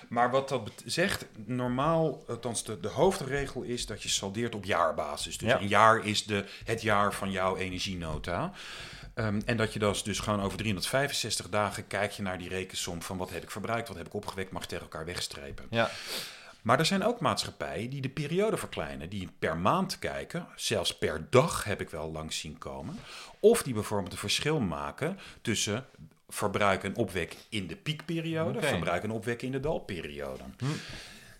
S2: maar wat dat zegt, normaal, althans de, de hoofdregel is dat je saldeert op jaarbasis. Dus
S1: Ja.
S2: een jaar is de, het jaar van jouw energienota. Ehm, en dat je dus, dus gewoon over 365 dagen kijk je naar die rekensom van wat heb ik verbruikt, wat heb ik opgewekt, mag tegen elkaar wegstrepen.
S1: Ja.
S2: Maar er zijn ook maatschappijen die de periode verkleinen, die per maand kijken, zelfs per dag heb ik wel langs zien komen. Of die bijvoorbeeld een verschil maken tussen verbruik en opwek in de piekperiode,
S1: Oké.
S2: verbruik en opwek in de dalperiode.
S1: Hm.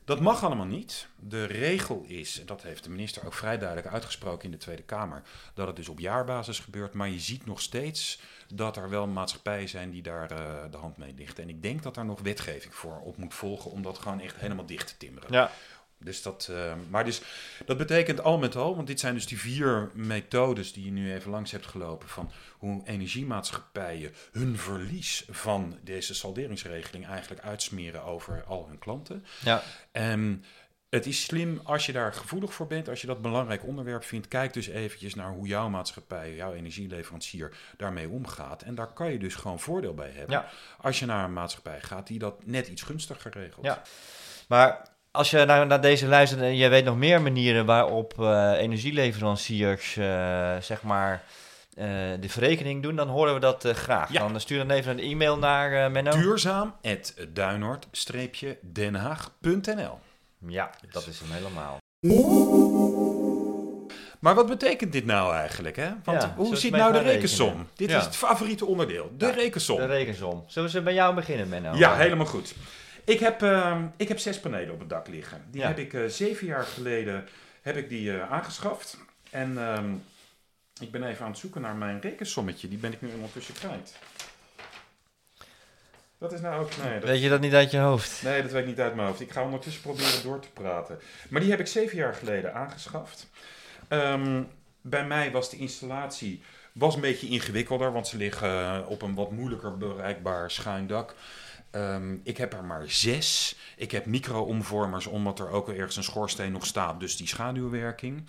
S2: Dat mag allemaal niet. De regel is, en dat heeft de minister ook vrij duidelijk uitgesproken in de Tweede Kamer, dat het dus op jaarbasis gebeurt. Maar je ziet nog steeds dat er wel maatschappijen zijn die daar eh, de hand mee lichten. En ik denk dat daar nog wetgeving voor op moet volgen om dat gewoon echt helemaal dicht te timmeren.
S1: Ja.
S2: Dus dat, eh, maar dus, dat betekent al met al, want dit zijn dus die vier methodes die je nu even langs hebt gelopen van hoe energiemaatschappijen hun verlies van deze salderingsregeling eigenlijk uitsmeren over al hun klanten.
S1: Ja.
S2: En het is slim als je daar gevoelig voor bent, als je dat belangrijk onderwerp vindt, kijk dus eventjes naar hoe jouw maatschappij, jouw energieleverancier daarmee omgaat. En daar kan je dus gewoon voordeel bij hebben.
S1: Ja.
S2: Als je naar een maatschappij gaat die dat net iets gunstiger regelt.
S1: Ja. Maar als je naar, naar deze luistert en je weet nog meer manieren waarop eh, energieleveranciers zeg maar eh, de verrekening doen, dan horen we dat eh, graag.
S2: Ja.
S1: Dan stuur dan even een e-mail naar eh, Menno.
S2: Duurzaam.duinoord-denhaag.nl
S1: Ja, dat is hem helemaal.
S2: Maar wat betekent dit nou eigenlijk? Hè? Want
S1: Ja,
S2: hoe ziet nou de rekensom?
S1: rekenen?
S2: Dit
S1: Ja.
S2: is het favoriete onderdeel. De
S1: Ja,
S2: rekensom.
S1: De rekensom. Zullen we bij jou beginnen, Menno?
S2: Ja, helemaal goed. Ik heb, ehm, ik heb zes panelen op het dak liggen. Die heb ik eh, zeven jaar geleden heb ik die, eh, aangeschaft. En ehm, ik ben even aan het zoeken naar mijn rekensommetje. Die ben ik nu ondertussen kwijt. Dat is nou ook... Nee, dat,
S1: Weet je dat niet uit je hoofd?
S2: nee, dat weet ik niet uit mijn hoofd. Ik ga ondertussen proberen door te praten. Maar die heb ik zeven jaar geleden aangeschaft. Ehm, bij mij was de installatie was een beetje ingewikkelder, want ze liggen eh, op een wat moeilijker bereikbaar schuin dak. Ehm, ik heb er maar zes. Ik heb micro-omvormers, omdat er ook ergens een schoorsteen nog staat, dus die schaduwwerking.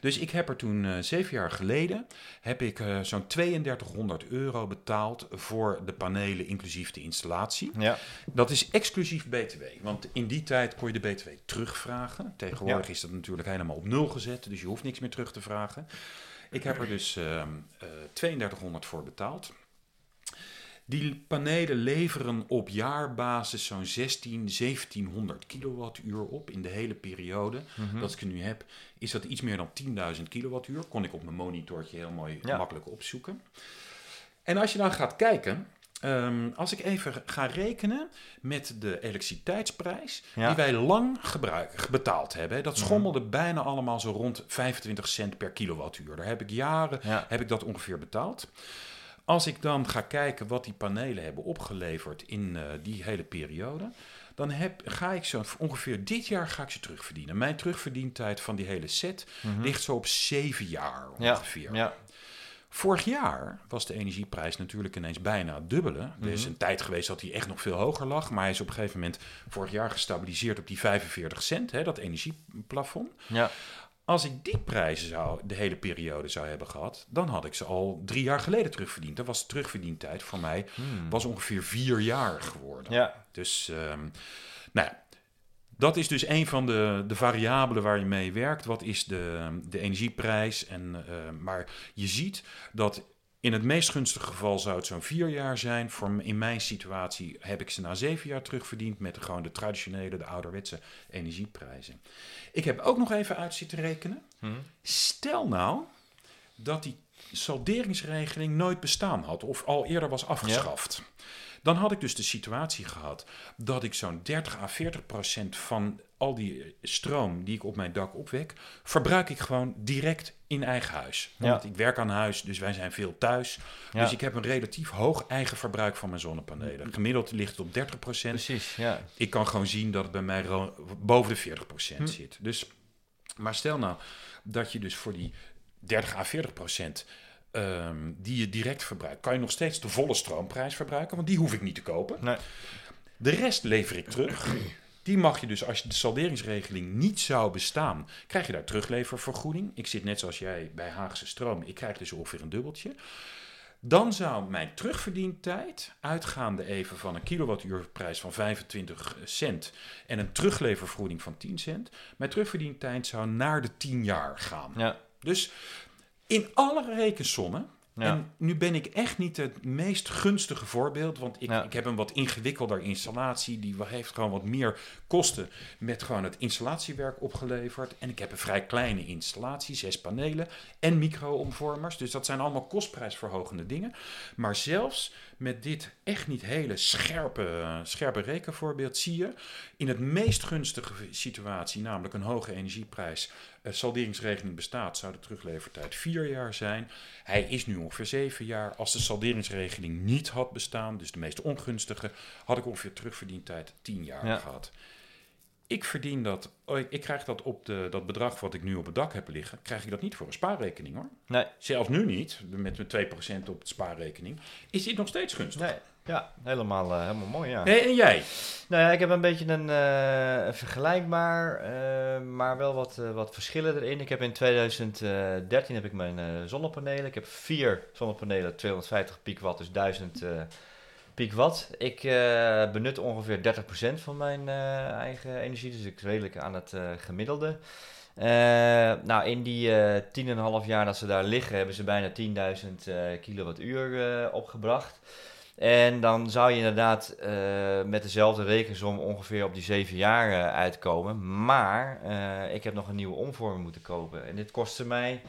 S2: Dus ik heb er toen uh, zeven jaar geleden heb ik uh, zo'n 3200 euro betaald voor de panelen inclusief de installatie.
S1: Ja.
S2: Dat is exclusief BTW, want in die tijd kon je de BTW terugvragen. Tegenwoordig
S1: Ja.
S2: is dat natuurlijk helemaal op nul gezet, dus je hoeft niks meer terug te vragen. Ik heb er dus ehm, eh, 3200 voor betaald. Die panelen leveren op jaarbasis zo'n 16, 1700 kilowattuur op in de hele periode.
S1: Mhm.
S2: Dat ik nu heb, is dat iets meer dan 10.000 kilowattuur. Kon ik op mijn monitortje heel mooi
S1: Ja.
S2: makkelijk opzoeken. En als je dan gaat kijken, ehm, als ik even ga rekenen met de elektriciteitsprijs
S1: Ja.
S2: die wij lang gebruik, betaald hebben. Dat
S1: Mhm.
S2: schommelde bijna allemaal zo rond 25 cent per kilowattuur. Daar heb ik jaren
S1: Ja.
S2: heb ik dat ongeveer betaald. Als ik dan ga kijken wat die panelen hebben opgeleverd in eh, die hele periode, dan heb, ga ik zo ongeveer dit jaar ga ik ze terugverdienen. Mijn terugverdientijd van die hele set
S1: Mhm.
S2: ligt zo op zeven jaar
S1: ja.
S2: ongeveer.
S1: Ja.
S2: Vorig jaar was de energieprijs natuurlijk ineens bijna het dubbele. Er is
S1: Mhm.
S2: een tijd geweest dat hij echt nog veel hoger lag, maar hij is op een gegeven moment vorig jaar gestabiliseerd op die 45 cent, hè, dat energieplafond.
S1: Ja.
S2: Als ik die prijzen zou, de hele periode zou hebben gehad, dan had ik ze al drie jaar geleden terugverdiend. Dat was de terugverdientijd voor mij,
S1: Hmm.
S2: was ongeveer vier jaar geworden.
S1: Ja.
S2: Dus, ehm, nou ja, dat is dus een van de, de variabelen waar je mee werkt. Wat is de, de energieprijs? En, eh, maar je ziet dat in het meest gunstige geval zou het zo'n vier jaar zijn. Voor, in mijn situatie heb ik ze na zeven jaar terugverdiend met de, gewoon de traditionele, de ouderwetse energieprijzen. Ik heb ook nog even uit zitten rekenen.
S1: Mhm.
S2: Stel nou dat die salderingsregeling nooit bestaan had of al eerder was afgeschaft. Dan had ik dus de situatie gehad dat ik zo'n 30 à 40 procent van al die eh, stroom die ik op mijn dak opwek, verbruik ik gewoon direct in eigen huis.
S1: Ja.
S2: Want ik werk aan huis, dus wij zijn veel thuis.
S1: Ja.
S2: Dus ik heb een relatief hoog eigen verbruik van mijn zonnepanelen. Gemiddeld ligt het op 30 procent
S1: Precies, ja.
S2: ik kan gewoon zien dat het bij mij boven de 40%
S1: Hm.
S2: zit. Dus, maar stel nou dat je dus voor die 30 à 40% ehm, die je direct verbruikt, kan je nog steeds de volle stroomprijs verbruiken, want die hoef ik niet te kopen.
S1: Nee.
S2: De rest lever ik terug. Die mag je dus, als je de salderingsregeling niet zou bestaan, krijg je daar terugleververgoeding. Ik zit net zoals jij bij Haagse Stroom, ik krijg dus ongeveer een dubbeltje. Dan zou mijn terugverdientijd, uitgaande even van een kilowattuurprijs van 25 cent en een terugleververgoeding van 10 cent, mijn terugverdientijd zou naar de 10 jaar gaan.
S1: Ja.
S2: Dus in alle rekensommen,
S1: Ja.
S2: en nu ben ik echt niet het meest gunstige voorbeeld, want ik,
S1: Ja.
S2: ik heb een wat ingewikkelder installatie, die heeft gewoon wat meer kosten met gewoon het installatiewerk opgeleverd. En ik heb een vrij kleine installatie, zes panelen en micro-omvormers. Dus dat zijn allemaal kostprijsverhogende dingen. Maar zelfs met dit echt niet hele scherpe, scherpe rekenvoorbeeld zie je in het meest gunstige situatie, namelijk een hoge energieprijs, salderingsregeling bestaat, zou de teruglevertijd vier jaar zijn. Hij is nu ongeveer zeven jaar. Als de salderingsregeling niet had bestaan, dus de meest ongunstige, had ik ongeveer terugverdientijd tien jaar
S1: Ja.
S2: gehad. Ik verdien dat, oh, ik krijg dat op de, dat bedrag wat ik nu op het dak heb liggen, krijg ik dat niet voor een spaarrekening hoor.
S1: Nee.
S2: Zelfs nu niet, met mijn 2% op de spaarrekening, is dit nog steeds gunstig.
S1: Nee. Ja, helemaal, eh, helemaal mooi, ja.
S2: En jij?
S1: Nou ja, ik heb een beetje een eh, vergelijkbaar, eh, maar wel wat, wat verschillen erin. Ik heb in 2013 heb ik mijn zonnepanelen. Ik heb vier zonnepanelen, 250 piekwatt, dus 1000 eh piekwatt. Ik benut ongeveer 30% van mijn eigen energie, dus ik redelijk aan het gemiddelde. Nou, in die eh 10,5 jaar dat ze daar liggen, hebben ze bijna 10.000 eh, kilowattuur opgebracht. En dan zou je inderdaad eh, met dezelfde rekensom ongeveer op die zeven jaar uitkomen. Maar eh, ik heb nog een nieuwe omvormer moeten kopen. En dit kostte mij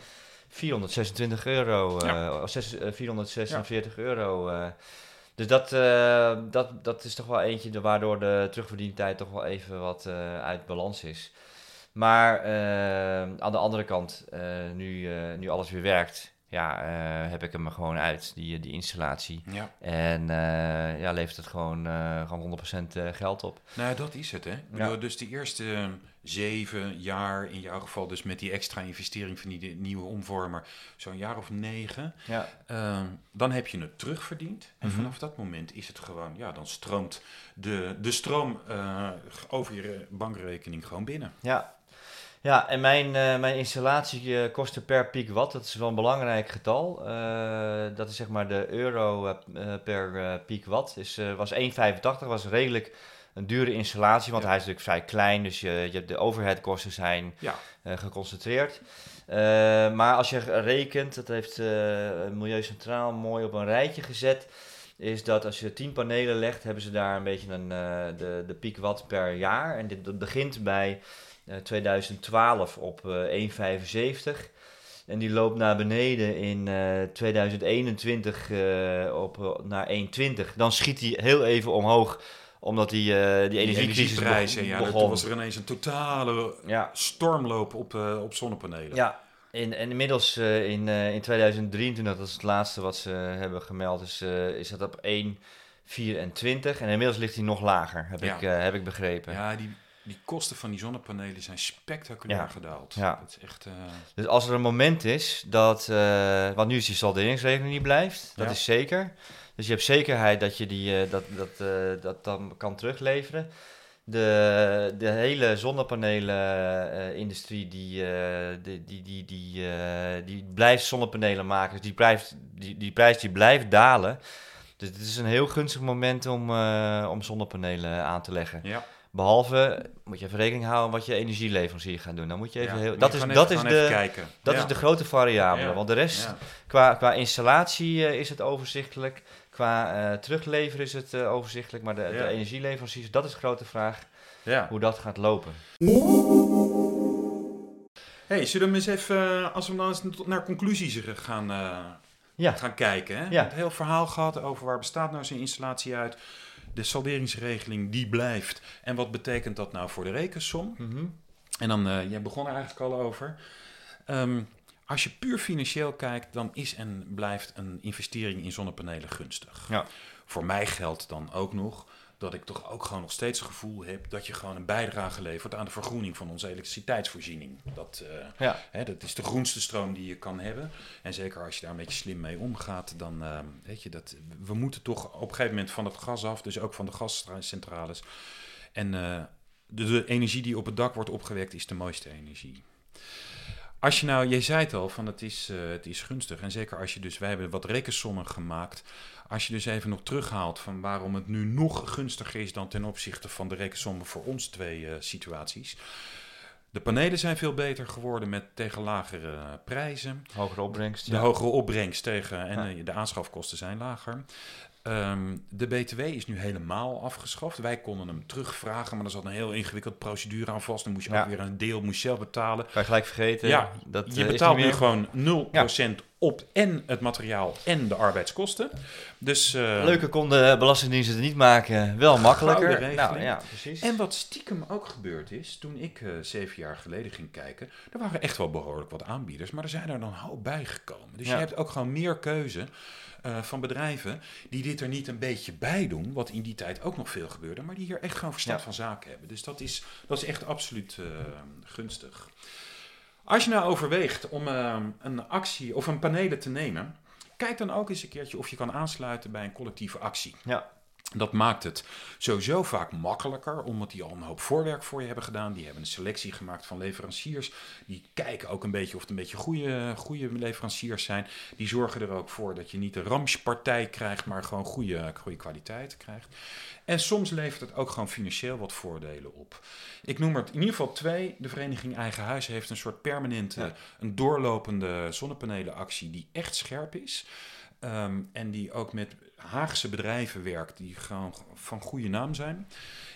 S1: 426 euro. eh,
S2: Ja.
S1: of zes- eh, 446 euro. dus dat, dat, dat is toch wel eentje waardoor de terugverdientijd toch wel even wat uit balans is. Maar aan de andere kant, nu, nu alles weer werkt, ja, eh, heb ik hem er gewoon uit, die, die installatie.
S2: Ja.
S1: En eh, ja, levert het gewoon, eh, gewoon 100% eh, geld op.
S2: Nou, dat is het, hè. Ik
S1: Ja.
S2: bedoel, Dus de eerste eh, zeven jaar, in jouw geval dus met die extra investering van die nieuwe omvormer, zo'n jaar of negen,
S1: Ja,
S2: eh, dan heb je het terugverdiend. En
S1: Mhm.
S2: vanaf dat moment is het gewoon, ja, dan stroomt de, de stroom eh, over je bankrekening gewoon binnen.
S1: ja. Ja, en mijn, eh, mijn installatie eh, kostte per piek watt. Dat is wel een belangrijk getal. Eh, dat is zeg maar de euro per piek watt. Dus, eh was 1,85. was redelijk een dure installatie, want
S2: Ja.
S1: hij is natuurlijk vrij klein. Dus je, je hebt de overheadkosten zijn
S2: Ja.
S1: geconcentreerd. Maar als je rekent, dat heeft eh Milieu Centraal mooi op een rijtje gezet, is dat als je 10 panelen legt, hebben ze daar een beetje een, de, de piek watt per jaar. En dit dat begint bij 2012 op eh 1,75. En die loopt naar beneden in eh 2021 eh, op, eh, naar 1,20. Dan schiet hij heel even omhoog, omdat die, eh, die
S2: energieprijzen,
S1: be-
S2: ja,
S1: begon.
S2: toen was er ineens een totale
S1: Ja,
S2: stormloop op, eh, op zonnepanelen.
S1: Ja, in, en inmiddels eh, in, eh, in 2023, dat is het laatste wat ze hebben gemeld, is, eh, is dat op 1,24. En inmiddels ligt hij nog lager, heb,
S2: Ja.
S1: ik, eh, heb ik begrepen.
S2: Ja, die, die kosten van die zonnepanelen zijn spectaculair
S1: Ja.
S2: gedaald.
S1: Ja.
S2: Dat is echt... eh,
S1: Dus als er een moment is dat, eh, want nu is die salderingsregeling niet blijft, dat
S2: Ja.
S1: is zeker. Dus je hebt zekerheid dat je die, eh, dat, dat, dat dan kan terugleveren. De, de hele zonnepanelen-industrie die, die, die, die, die, die blijft zonnepanelen maken. Dus die, blijft, die, die prijs die blijft dalen. Dus het is een heel gunstig moment om, om zonnepanelen aan te leggen.
S2: ja.
S1: Behalve, moet je even rekening houden wat je energieleverancier gaat doen. Dan moet je even
S2: Ja,
S1: heel, dat is, dat is de,
S2: kijken.
S1: dat
S2: Ja.
S1: is de grote variabele.
S2: Ja.
S1: Want de rest, qua, qua installatie eh, is het overzichtelijk. Qua eh, terugleveren is het eh, overzichtelijk. Maar de, de energieleveranciers, dat is de grote vraag.
S2: Ja.
S1: Hoe dat gaat lopen.
S2: Hey, zullen we eens even, als we dan eens naar conclusies gaan, gaan kijken. Hè? We hebben Het heel verhaal gehad over waar bestaat nou zijn installatie uit. De salderingsregeling die blijft. En wat betekent dat nou voor de rekensom? En dan, eh jij begon er eigenlijk al over. Ehm, als je puur financieel kijkt, dan is en blijft een investering in zonnepanelen gunstig.
S1: Ja.
S2: Voor mij geldt dan ook nog dat ik toch ook gewoon nog steeds het gevoel heb dat je gewoon een bijdrage levert aan de vergroening van onze elektriciteitsvoorziening. Dat, eh,
S1: Ja.
S2: hè, dat is de groenste stroom die je kan hebben. En zeker als je daar een beetje slim mee omgaat, dan eh, weet je dat we moeten toch op een gegeven moment van het gas af, dus ook van de gascentrales. En eh, de, de energie die op het dak wordt opgewekt is de mooiste energie. Als je nou, jij zei het al, van het is, het is gunstig. En zeker als je dus, wij hebben wat rekensommen gemaakt. Als je dus even nog terughaalt van waarom het nu nog gunstiger is dan ten opzichte van de rekensommen voor ons twee eh, situaties. De panelen zijn veel beter geworden met tegen lagere prijzen.
S1: Hogere opbrengst.
S2: De
S1: ja.
S2: hogere opbrengst tegen en
S1: Ja.
S2: eh, de aanschafkosten zijn lager. Ehm, de BTW is nu helemaal afgeschaft. Wij konden hem terugvragen, maar er zat een heel ingewikkeld procedure aan vast. Dan moest je
S1: Ja.
S2: ook weer een deel moest zelf betalen.
S1: Kan je gelijk vergeten.
S2: Ja,
S1: dat,
S2: je
S1: eh,
S2: betaalt nu gewoon 0% op en het materiaal en de arbeidskosten. Dus, eh,
S1: Leuker konden belastingdiensten het niet maken. Wel makkelijker. Nou ja, precies.
S2: En wat stiekem ook gebeurd is, toen ik eh, zeven jaar geleden ging kijken, er waren echt wel behoorlijk wat aanbieders, maar er zijn er dan hoop bijgekomen. Dus je hebt ook gewoon meer keuze eh, van bedrijven die dit er niet een beetje bij doen, wat in die tijd ook nog veel gebeurde, maar die hier echt gewoon verstand
S1: Ja.
S2: van zaken hebben. Dus dat is, dat is echt absoluut eh, gunstig. Als je nou overweegt om eh, een actie of een panelen te nemen, kijk dan ook eens een keertje of je kan aansluiten bij een collectieve actie.
S1: Ja.
S2: Dat maakt het sowieso vaak makkelijker, omdat die al een hoop voorwerk voor je hebben gedaan. Die hebben een selectie gemaakt van leveranciers. Die kijken ook een beetje of het een beetje goede, goede leveranciers zijn. Die zorgen er ook voor dat je niet de ramspartij krijgt, maar gewoon goede, goede kwaliteit krijgt. En soms levert het ook gewoon financieel wat voordelen op. Ik noem er in ieder geval twee. De vereniging Eigen Huis heeft een soort permanente,
S1: Ja.
S2: een doorlopende zonnepanelenactie die echt scherp is. Ehm, en die ook met Haagse bedrijven werkt die gewoon van goede naam zijn.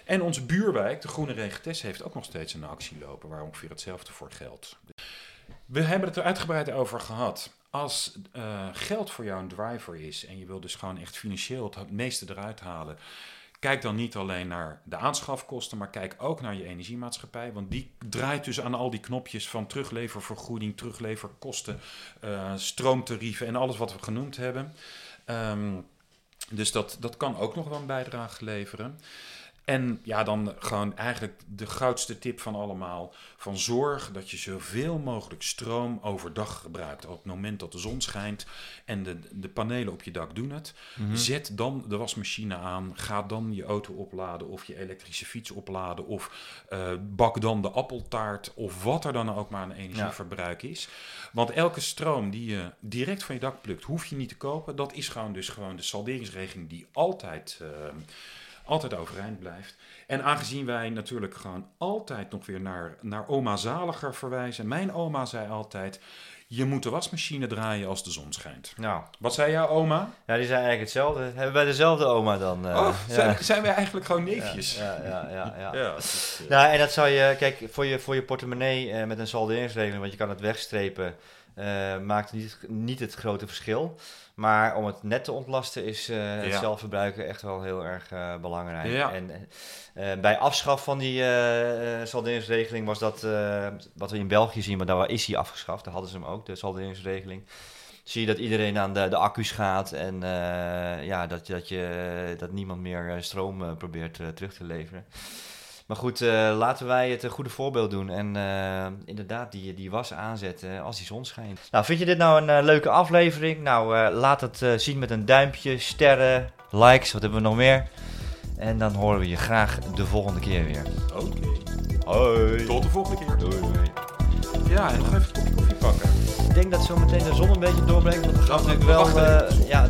S2: En onze buurwijk, de Groene Regentes, heeft ook nog steeds een actie lopen waar ongeveer hetzelfde voor geldt. We hebben het er uitgebreid over gehad. Als eh, geld voor jou een driver is en je wil dus gewoon echt financieel het meeste eruit halen, Kijk dan niet alleen naar de aanschafkosten, maar kijk ook naar je energiemaatschappij. Want die draait dus aan al die knopjes van terugleververgoeding, terugleverkosten, uh, stroomtarieven en alles wat we genoemd hebben. Ehm, dus dat, dat kan ook nog wel een bijdrage leveren. En ja, dan gewoon eigenlijk de grootste tip van allemaal. Van zorg dat je zoveel mogelijk stroom overdag gebruikt. Op het moment dat de zon schijnt en de, de panelen op je dak doen het. Mhm. Zet dan de wasmachine aan. Ga dan je auto opladen of je elektrische fiets opladen. Of uh, bak dan de appeltaart of wat er dan ook maar een energieverbruik is. Want elke stroom die je direct van je dak plukt, hoef je niet te kopen. Dat is gewoon dus gewoon de salderingsregeling die altijd... Uh, altijd overeind blijft. En aangezien wij natuurlijk gewoon altijd nog weer naar, naar oma Zaliger verwijzen. Mijn oma zei altijd, je moet de wasmachine draaien als de zon schijnt. Nou. Wat zei jouw oma?
S1: Ja, die zei eigenlijk hetzelfde. Hebben wij dezelfde oma dan? Uh,
S2: oh, zijn, zijn wij eigenlijk gewoon neefjes?
S1: Ja, ja, ja. ja, ja. nou, en dat zou je, kijk, voor je, voor je portemonnee uh, met een salderingsregeling, want je kan het wegstrepen, maakt niet, niet het grote verschil. Maar om het net te ontlasten is uh, het zelfverbruiken echt wel heel erg uh, belangrijk. En uh, bij afschaf van die salderingsregeling was dat wat we in België zien, maar daar is hij afgeschaft. Daar hadden ze hem ook, de salderingsregeling. Zie je dat iedereen aan de, de accu's gaat en ja, dat, dat, je, dat niemand meer stroom probeert terug te leveren. Maar goed, uh, laten wij het een goede voorbeeld doen. En uh, inderdaad, die, die was aanzetten als die zon schijnt. Nou, vind je dit nou een uh, leuke aflevering? Nou, laat het zien met een duimpje, sterren, likes, wat hebben we nog meer? En dan horen we je graag de volgende keer weer.
S2: Oké. Hoi. Tot de volgende keer. Doei. Ja, en nog even een kopje koffie pakken.
S1: Ik denk dat zo meteen de zon een beetje doorbreekt. Want het gaat natuurlijk wel... ja,